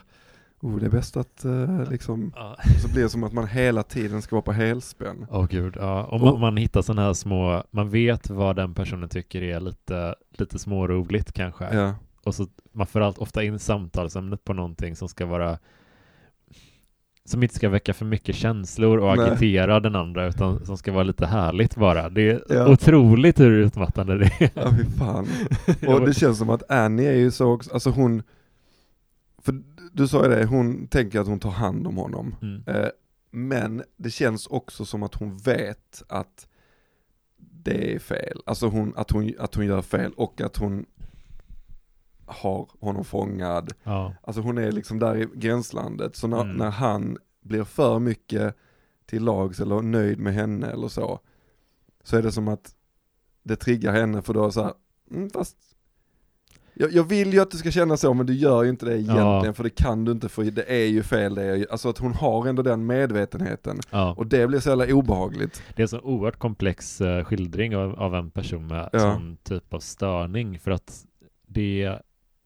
oh det är bäst att eh, liksom, Ja. så blir det som att man hela tiden ska vara på helspänn. Åh gud, ja. Om man, man hittar sådana här små, man vet vad den personen tycker är lite, lite småroligt kanske. Ja, Och så man får allt, ofta in samtalsämnet på någonting som ska vara som inte ska väcka för mycket känslor och Nej. agitera den andra utan som ska vara lite härligt bara. Det är Ja. otroligt hur utmattande det är. ja fy fan. Och det känns som att Annie är ju så också, alltså hon, för du sa ju det, hon tänker att hon tar hand om honom. Mm. Eh, Men det känns också som att hon vet att det är fel. Alltså hon, att, hon, att hon gör fel och att hon har honom fångad. Ja. Alltså hon är liksom där i gränslandet. Så när, Mm. när han blir för mycket till lags eller nöjd med henne eller så, så är det som att det triggar henne för då så här, mm, fast jag, jag vill ju att du ska känna så men du gör ju inte det egentligen Ja. för det kan du inte för det är ju fel det är ju, alltså att hon har ändå den medvetenheten ja. och det blir så jävla obehagligt. Det är en så oerhört komplex eh, skildring av, av en person med Ja. sån typ av störning för att det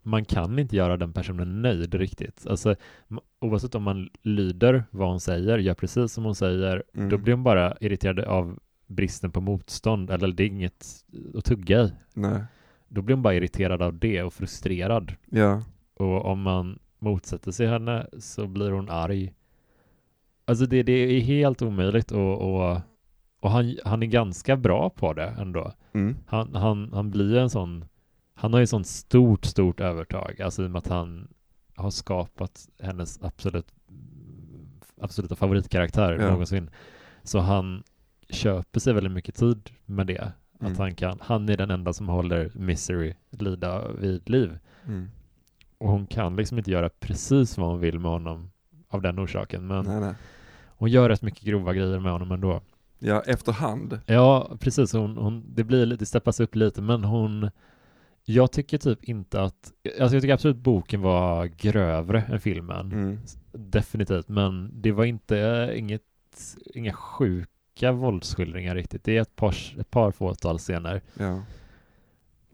man kan inte göra den personen nöjd riktigt. Alltså, oavsett om man lyder vad hon säger, gör precis som hon säger, Mm. då blir hon bara irriterad av bristen på motstånd, eller det är inget att tugga i. Nej, Då blir hon bara irriterad av det och frustrerad. ja, Och om man motsätter sig henne så blir hon arg. Alltså det, det är helt omöjligt och, och, och han, han är ganska bra på det ändå. mm. Han, han, han blir en sån, han har ju sånt stort, stort övertag. Alltså i och med att han har skapat hennes absolut, absoluta favoritkaraktär Ja. någonsin. Så han köper sig väldigt mycket tid med det. Mm. Att han kan, han är den enda som håller Misery lida vid liv. Mm. Och hon kan liksom inte göra precis vad hon vill med honom av den orsaken. Men Nej, nej. hon gör rätt mycket grova grejer med honom ändå. Ja, efterhand. Ja, precis. Hon, hon, det blir det steppas upp lite, men hon jag tycker typ inte att, alltså jag tycker absolut boken var grövre än filmen. Mm. Definitivt, men det var inte inget, inga sjuka våldsskildringar riktigt. Det är ett par, ett par fåtal scener. Ja.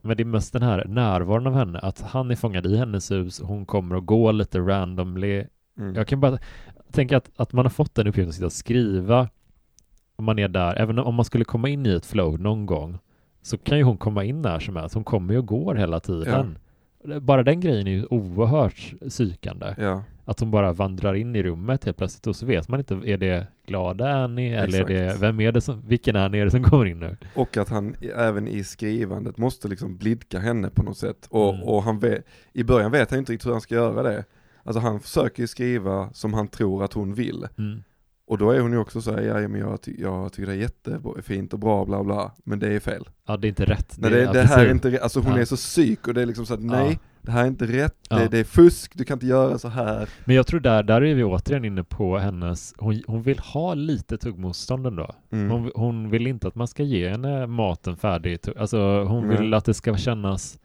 Men det är mest den här närvaron av henne, att han är fångad i hennes hus, hon kommer och går lite randomly. Mm. Jag kan bara tänka att, att man har fått den uppgiften att sitta och skriva om man är där, även om man skulle komma in i ett flow någon gång, så kan ju hon komma in när som helst. Hon kommer ju och går hela tiden. Bara den grejen är ju oerhört psykande. Ja, Att hon bara vandrar in i rummet helt plötsligt och så vet man inte, är det glada Annie eller är det, vem är det som, vilken Annie är det som kommer in nu? och att han även i skrivandet måste liksom blidka henne på något sätt. Och, Mm. och han vet, i början vet han inte riktigt hur han ska göra det. Alltså han försöker ju skriva som han tror att hon vill. Mm. Och då är hon ju också så här, ja men jag, ty- jag tycker det är jättefint och bra bla bla, men det är fel. Ja, det är inte rätt. Nej, det, ja, det här är inte rätt, alltså hon Ja. är så psyk och det är liksom så Ja. nej, det här är inte rätt, Ja. det, det är fusk, du kan inte göra så här. Men jag tror där, där är vi återigen inne på hennes, hon, hon vill ha lite tuggmotstånd ändå. Mm. Hon, hon vill inte att man ska ge henne maten färdig. Alltså hon Nej. vill att det ska kännas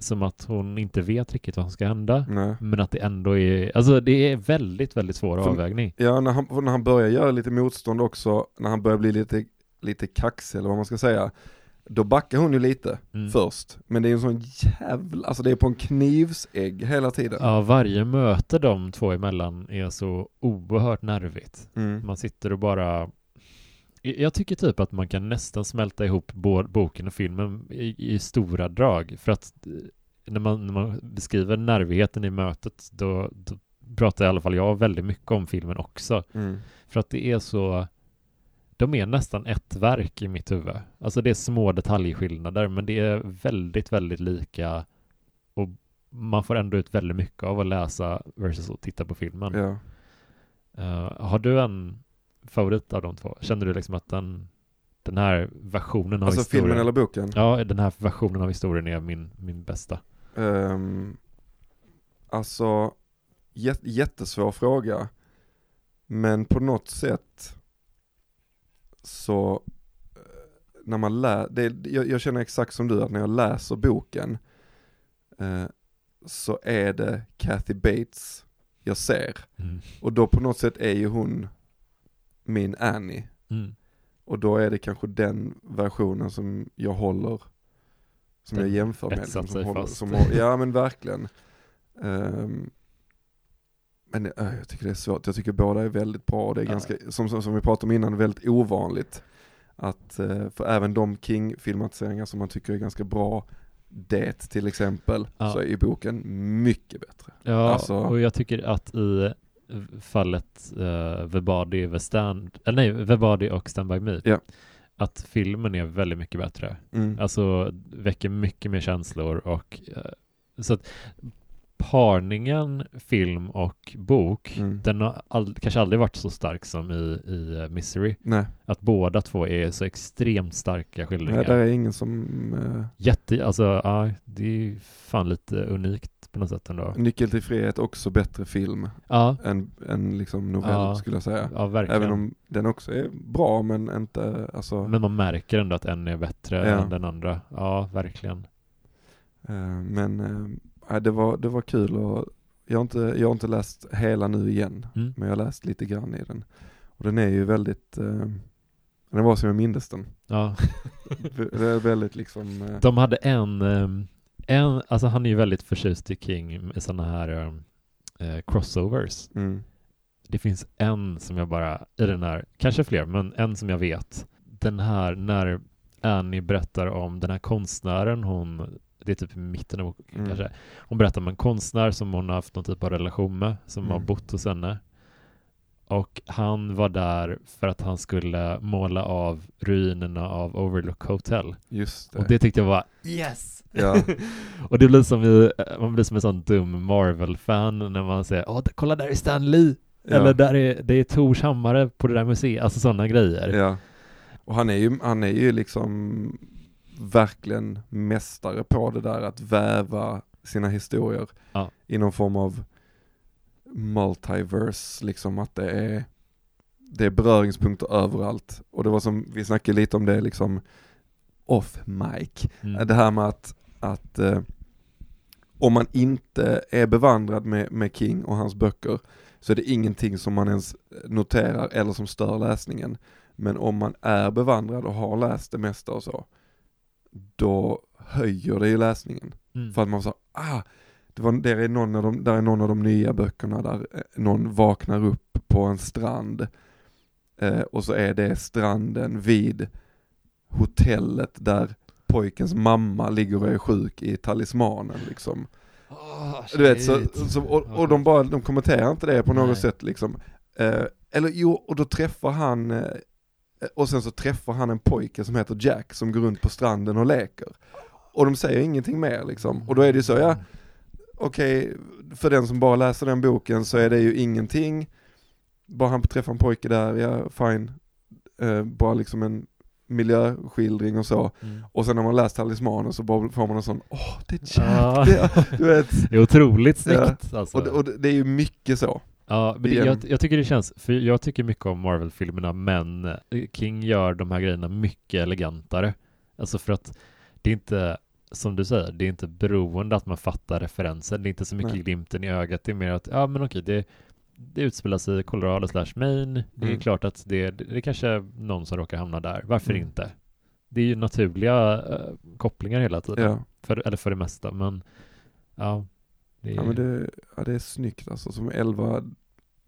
som att hon inte vet riktigt vad som ska hända. Nej. Men att det ändå är, alltså det är väldigt, väldigt svår För- avvägning. Ja, när han, när han börjar göra lite motstånd också, när han börjar bli lite, lite kaxig eller vad man ska säga, då backar hon ju lite Mm. först. Men det är en sån jävla, alltså det är på en knivsägg hela tiden. Ja, varje möte de två emellan är så oerhört nervigt. Mm. Man sitter och bara jag tycker typ att man kan nästan smälta ihop bo- boken och filmen i, i stora drag för att eh, när man, när man beskriver nervigheten i mötet då, då pratar i alla fall jag väldigt mycket om filmen också Mm. för att det är så de är nästan ett verk i mitt huvud. Alltså det är små detaljskillnader men det är väldigt, väldigt lika och man får ändå ut väldigt mycket av att läsa versus att titta på filmen. Ja. Eh, har du en favorit av de två? Känner du liksom att den, den här versionen av Alltså historien filmen eller boken? Ja, den här versionen av historien är min, min bästa. Um, alltså, jät- jättesvår fråga. Men på något sätt så, eh, när man lä- det, jag, jag känner exakt som du att när jag läser boken eh, så är det Kathy Bates jag ser. Mm. Och då på något sätt är ju hon min Annie. Mm. Och då är det kanske den versionen som jag håller, som Den jag jämför med. etsat som håller, som håller, ja men verkligen. Ehm, men äh, jag tycker det är svårt, jag tycker båda är väldigt bra och det är Ja. ganska, som, som, som vi pratade om innan, väldigt ovanligt. Att, eh, för även de King-filmatiseringar som man tycker är ganska bra, Det till exempel, Ja. så är ju boken mycket bättre. Ja, Alltså- och jag tycker att i fallet uh, The Body, The Stand, eller nej, The Body och Stand By Me, Ja. att filmen är väldigt mycket bättre. Mm. Alltså väcker mycket mer känslor och eh, så att parningen film och bok, Mm. den har ald- kanske aldrig varit så stark som i, i eh, Misery. Nej, Att båda två är så extremt starka Nej, skildringar. där är ingen som, eh, Jätte, alltså ja, det är fan lite unikt på något sätt ändå. Nyckel till frihet också bättre film Ja, än, än liksom novell Ja. skulle jag säga. ja verkligen. Även om den också är bra men inte, alltså, Men man märker ändå att en är bättre Ja. än den andra. Ja, verkligen. eh, men det, var, det var kul och jag har, inte, jag har inte läst hela nu igen, Mm. men jag har läst lite grann i den. Och den är ju väldigt, eh, den var som jag mindes den. Ja. Det är väldigt liksom, eh, De hade en, ehm, en, alltså han är ju väldigt förtjust i King med sådana här ehm, eh, crossovers. mm, Det finns en som jag bara, i den här, kanske fler, men en som jag vet. Den här när Annie berättar om den här konstnären hon, det är typ i mitten av boken Mm. kanske. Hon berättar om en konstnär som hon har haft någon typ av relation med, som Mm. har bott hos henne. Och han var där för att han skulle måla av ruinerna av Overlook Hotel. just det. Och det tyckte jag var yes! Ja. och det blir som i, man blir som en sån dum Marvel-fan när man säger åh, kolla där är Stan Lee! Ja. Eller där är, det är Tors hammare på det där museet, alltså sådana grejer. Ja. Och han är ju, han är ju liksom verkligen mästare på det där att väva sina historier Ja. i någon form av multiverse, liksom att det är, det är beröringspunkter överallt. Och det var som, vi snackade lite om det liksom off mic, Mm. det här med att, att eh, om man inte är bevandrad med, med King och hans böcker så är det ingenting som man ens noterar eller som stör läsningen. Men om man är bevandrad och har läst det mesta och så, då höjer det ju läsningen. Mm. För att man sa, ah, det var, där, är någon av de, där är någon av de nya böckerna där eh, någon vaknar upp på en strand eh, och så är det stranden vid hotellet där pojkens mamma ligger och är sjuk i talismanen liksom. Oh, Du vet, så, så, och, och de bara, de kommenterar inte det på något Nej. sätt liksom. Eh, eller jo, och då träffar han, eh, och sen så träffar han en pojke som heter Jack som går runt på stranden och leker. Och de säger ingenting mer liksom. Och då är det ju så, ja, okej, för den som bara läser den boken så är det ju ingenting. Bara han träffar en pojke där, ja fine. Eh, bara liksom en miljöskildring och så. Mm. Och sen när man läst talismanen så bara får man en sån, åh det är Jack, Ja. det är, du vet. Det är otroligt snyggt alltså. Och, och det är ju mycket så. Ja, jag, jag tycker det känns, för jag tycker mycket om Marvel-filmerna, men eh, King gör de här grejerna mycket elegantare. Alltså för att det är inte, som du säger, det är inte beroende att man fattar referenser. Det är inte så mycket Nej. glimten i ögat. Det är mer att, ja men okej, det, det utspelar sig i Colorado slash Maine. Det är Mm. klart att det, det är kanske någon som råkar hamna där. Varför Mm. inte? Det är ju naturliga eh, kopplingar hela tiden. Ja, För, eller för det mesta, men ja. Det är, ja men det, ja, det är snyggt alltså, som 11,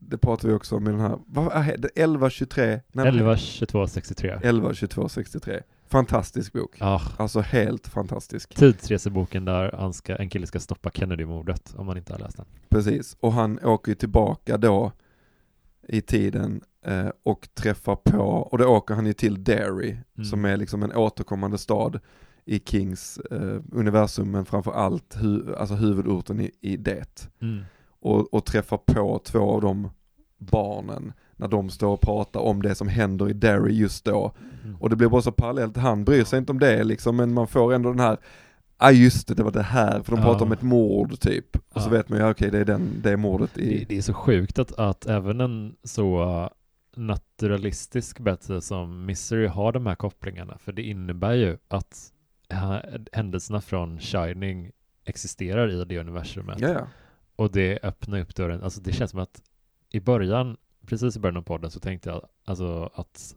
det pratar vi också om i den här, vad är det, 11, 23, nej, 11, 22, 63. 11, 22, 63. Fantastisk bok. Ja, Alltså helt fantastisk. tidsreseboken där han ska, en kille ska stoppa Kennedy-mordet om man inte har läst den. Precis, och han åker ju tillbaka då i tiden eh, och träffar på, och då åker han ju till Derry, Mm. som är liksom en återkommande stad i Kings eh, universum, men framför allt hu- alltså huvudorten i, i det. Mm. Och, och träffar på två av de barnen när de står och pratar om det som händer i Derry just då. Mm. Och det blir bara så parallellt, han bryr sig inte om det liksom, men man får ändå den här Ja ah, just det, det var det här, för de Ja. pratar om ett mord typ. Och så Ja. vet man ju, okej det är den, det är mordet i... det, det är så sjukt att, att även en så uh, naturalistisk berättelse som Misery har de här kopplingarna, för det innebär ju att uh, händelserna från Shining existerar i det universumet. Ja, ja. Och det öppnar upp dörren, alltså det känns som att i början, precis i början av podden så tänkte jag alltså att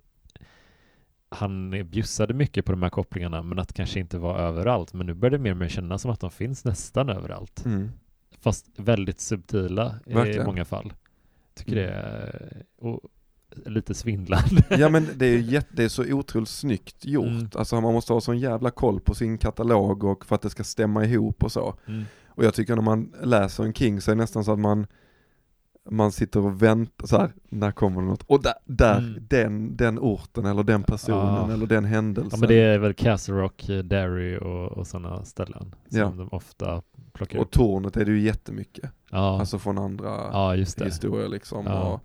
han bjussade mycket på de här kopplingarna men att det kanske inte var överallt. Men nu börjar det mer och mer kännas som att de finns nästan överallt. Mm. Fast väldigt subtila i Verkligen. många fall. Tycker Mm. det är och, lite svindlande. Ja men det är jätte, det är så otroligt snyggt gjort. Mm. Alltså man måste ha sån jävla koll på sin katalog och för att det ska stämma ihop och så. Mm. Och jag tycker när man läser en King så är det nästan så att man man sitter och väntar så här, när kommer det något? Och där, där Mm. den, den orten eller den personen Ja. eller den händelsen. Ja men det är väl Castle Rock, Derry och, och sådana ställen som Ja. de ofta plockar Och upp. tornet är det ju jättemycket. Ja, Alltså från andra ja historier liksom. Och,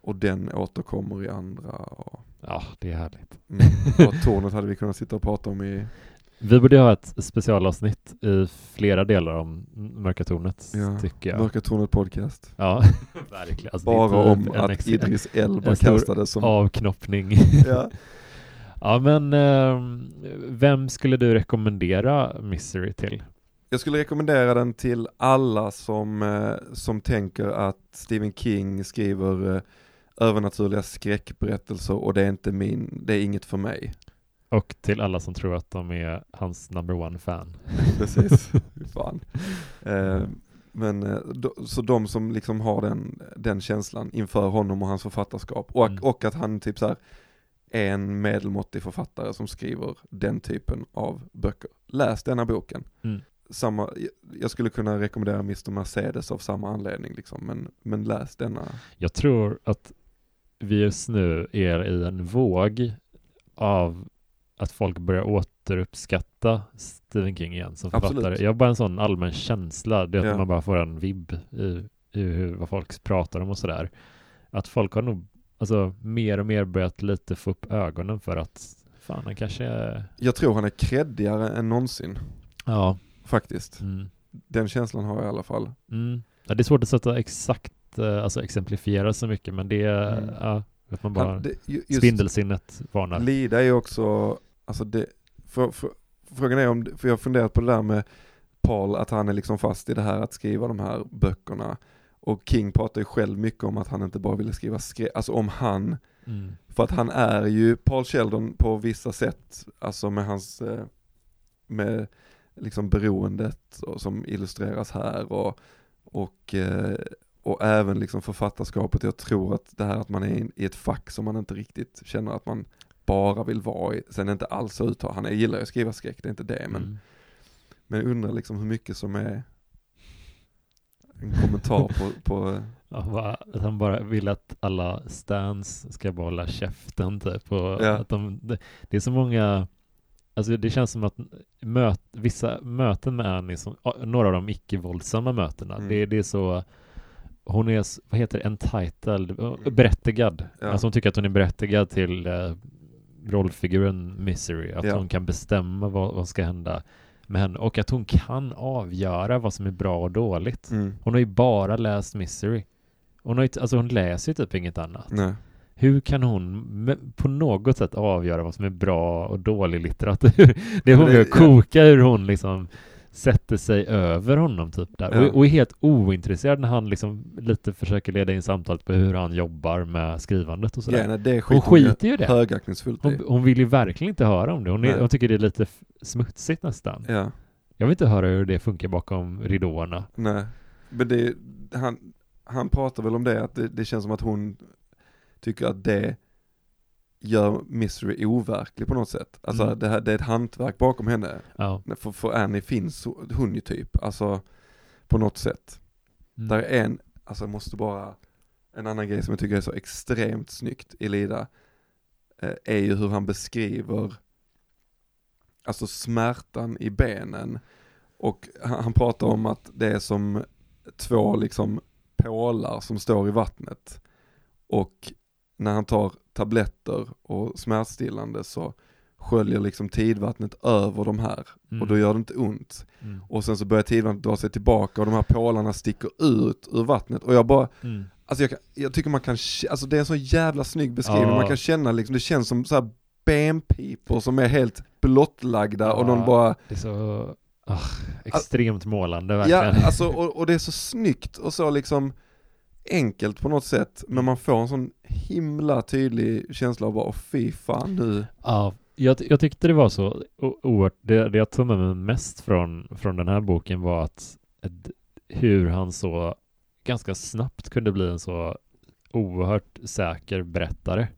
och den återkommer i andra. Och, Ja, det är härligt. mm. och tornet hade vi kunnat sitta och prata om i, Vi borde ha ett specialavsnitt i flera delar om Mörka Tornet, Ja, tycker jag. Mörka Tornet podcast. Ja, verkligen. Alltså, Bara om en att ex- Idris Elba kastades som... avknoppning. Ja. ja, men ehm, vem skulle du rekommendera Misery till? Jag skulle rekommendera den till alla som, eh, som tänker att Stephen King skriver eh, övernaturliga skräckberättelser och det är inte min, det är inget för mig. Och till alla som tror att de är hans number one fan. Precis, fan. Eh, men eh, då, så de som liksom har den, den känslan inför honom och hans författarskap och, Mm. och att han typ så här är en medelmåttig författare som skriver den typen av böcker. Läs denna boken. Mm. Samma, jag skulle kunna rekommendera Mr. Mercedes av samma anledning liksom, men, men läs denna. Jag tror att vi just nu är i en våg av att folk börjar återuppskatta Stephen King igen som Absolut. författare. Jag har bara en sån allmän känsla, det är att Ja. man bara får en vibb i, i hur, vad folk pratar om och sådär. Att folk har nog alltså, mer och mer börjat lite få upp ögonen för att fan, han kanske är... Jag tror han är kreddigare än någonsin, Ja. faktiskt. Mm. Den känslan har jag i alla fall. Mm. ja. Det är svårt att sätta exakt, eh, alltså exemplifiera så mycket, men det är, Mm. ja, att man bara, Han, det, ju- just, spindelsinnet varnar. Lida är ju också, alltså det, för, för, frågan är om, för jag har funderat på det där med Paul, att han är liksom fast i det här att skriva de här böckerna. Och King pratar ju själv mycket om att han inte bara ville skriva skräck, alltså om han, Mm. för att han är ju Paul Sheldon på vissa sätt, alltså med hans, eh, med liksom beroendet som illustreras här och, och, eh, och även liksom författarskapet. Jag tror att det här att man är i ett fack som man inte riktigt känner att man bara vill vara i, sen är inte alls uttal, han gillar ju att skriva skräck, det är inte det, men, Mm. men jag undrar liksom hur mycket som är en kommentar på, på Ja, han bara vill att alla stans ska bara hålla käften typ. Och Ja. att de, det, det är så många, alltså det känns som att möt, vissa möten med Annie, som, några av de icke-våldsamma mötena, Mm. det, det är så, hon är, vad heter det, entitled, eh, berättigad. Ja. Alltså hon tycker att hon är berättigad till eh, rollfiguren Misery, att Ja. hon kan bestämma vad, vad ska hända med henne och att hon kan avgöra vad som är bra och dåligt. mm, Hon har ju bara läst Misery. Hon, har ju, alltså hon läser ju typ inget annat. nej, Hur kan hon på något sätt avgöra vad som är bra och dålig litteratur? Det är hon det- det, ja. koka hur hon liksom sätter sig över honom typ där. Och, och är helt ointresserad när han liksom lite försöker leda in samtalet på hur han jobbar med skrivandet och sådär. ja, nej, det är hon skit skiter ju det. högaktningsfullt. Hon, hon vill ju verkligen inte höra om det. Hon, är, hon tycker det är lite smutsigt nästan. Ja, Jag vill inte höra hur det funkar bakom ridåerna. nej. Men det, han, han pratar väl om det, att det, det känns som att hon tycker att det gör Misery overklig på något sätt. Alltså Mm. det, här, det är ett hantverk bakom henne. Ja. För, för Annie finns hon ju typ, alltså på något sätt. Mm. Där är en, alltså jag måste bara, en annan grej som jag tycker är så extremt snyggt i Lida, eh, är ju hur han beskriver, alltså smärtan i benen. Och han, han pratar om att det är som två liksom pålar som står i vattnet. Och när han tar tabletter och smärtstillande så sköljer liksom tidvattnet över de här Mm. och då gör det inte ont. Mm. Och sen så börjar tidvattnet dra sig tillbaka och de här pålarna sticker ut ur vattnet och jag bara, Mm. alltså jag, kan, jag tycker man kan, alltså det är en så jävla snygg beskrivning, Ja. man kan känna liksom, det känns som så här benpipor som är helt blottlagda och Ja. någon bara, Det är så ah, extremt målande verkligen. ja alltså och, och det är så snyggt och så liksom enkelt på något sätt, men man får en sån himla tydlig känsla av bara, fy fan nu, Ja, jag, jag tyckte det var så oerhört, det, det jag tog med mig mest från, från den här boken var att att hur han så ganska snabbt kunde bli en så oerhört säker berättare.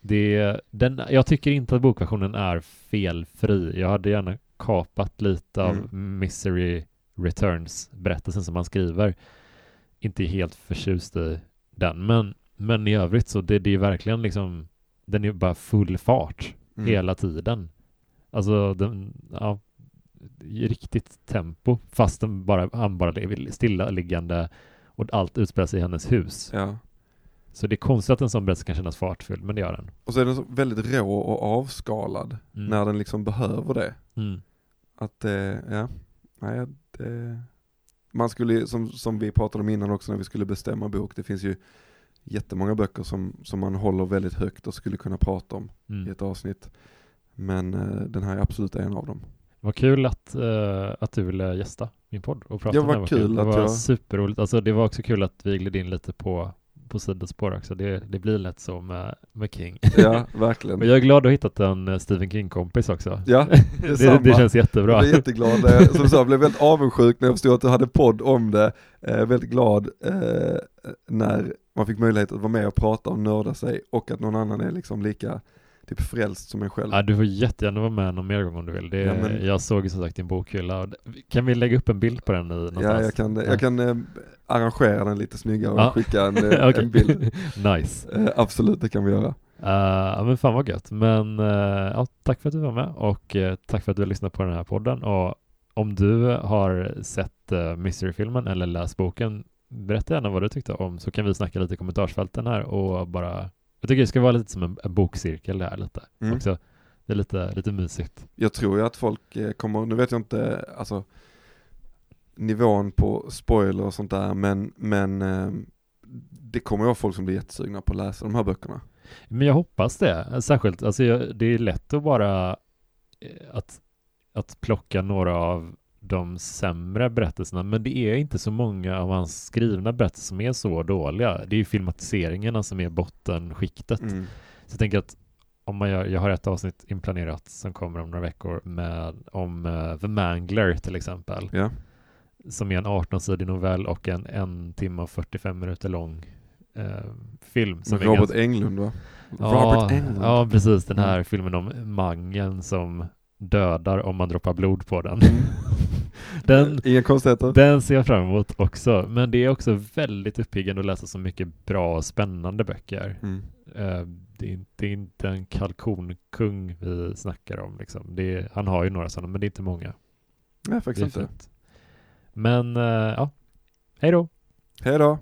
Det, den, jag tycker inte att bokversionen är felfri. Jag hade gärna kapat lite av Mm. Misery Returns berättelsen som han skriver. Inte helt förtjust i den, men, men i övrigt så det, det är verkligen liksom den är bara full fart Mm. hela tiden. Alltså den, ja, riktigt tempo fast den bara, han bara lever stillaliggande och allt utspelar sig i hennes hus. ja. Så det är konstigt att en sån berättelse kan kännas fartfylld, men det gör den. Och så är den så väldigt rå och avskalad Mm. när den liksom behöver det. Mm. Att, eh, ja, nej, det, man skulle som, som vi pratade om innan också när vi skulle bestämma bok, det finns ju jättemånga böcker som, som man håller väldigt högt och skulle kunna prata om i Mm. ett avsnitt. Men eh, den här är absolut en av dem. Vad kul att, eh, att du ville gästa min podd och prata om vad den här boken. kul Det var jag- superroligt. Alltså det var också kul att vi gled in lite på, på sidospår också. Det, det blir lätt så med, med King. Ja, verkligen. och jag är glad att ha hittat en eh, Stephen King-kompis också. Ja, det, detsamma. det känns jättebra. Jag blev jätteglad, jag, som du sa, jag blev väldigt avundsjuk när jag förstod att du hade podd om det. Eh, väldigt glad eh, när man fick möjlighet att vara med och prata och nörda sig och att någon annan är liksom lika typ frälst som en själv. Ja, du får jättegärna vara med någon mer gång om du vill. Det, Ja, men- Jag såg ju som sagt din bokhylla. det- Kan vi lägga upp en bild på den i någonstans? Ja, jag kan, jag kan eh, arrangera den lite snyggare och Ja. skicka en, eh, Okej. en bild. nice. Eh, absolut, det kan vi göra. Uh, men fan vad gött. Men uh, ja, tack för att du var med och eh, tack för att du har lyssnat på den här podden. Och om du har sett uh, Mystery-filmen eller läst boken, berätta gärna vad du tyckte om så kan vi snacka lite i kommentarsfälten här och bara jag tycker det ska vara lite som en, en bokcirkel det här lite Mm. också. Det är lite, lite mysigt. Jag tror ju att folk kommer, nu vet jag inte, alltså nivån på spoiler och sånt där, men, men eh, det kommer ju vara folk som blir jättesugna på att läsa de här böckerna. Men jag hoppas det. Särskilt, alltså det är lätt att bara eh, att, att plocka några av de sämre berättelserna, men det är inte så många av hans skrivna berättelser som är så dåliga. Det är ju filmatiseringarna som är bottenskiktet. Mm. Så jag tänker att om man gör, jag har ett avsnitt inplanerat som kommer om några veckor med, om uh, The Mangler till exempel, Ja, som är en 18-sidig novell och en en timme och 45 minuter lång eh, film. Som Robert ganska... Englund va? Ja, Robert Englund. Ja, precis. Den här Mm. filmen om mangen som dödar om man droppar blod på den. Mm. den, Inga konstigheter. den ser jag fram emot också. Men det är också väldigt uppiggande att läsa så mycket bra och spännande böcker. Mm. Eh, det, är inte, det är inte en kalkonkung vi snackar om. Liksom. Är, han har ju några sådana, men det är inte många. Nej faktiskt inte. fint. Men, eh, ja. Hej då! Hej då.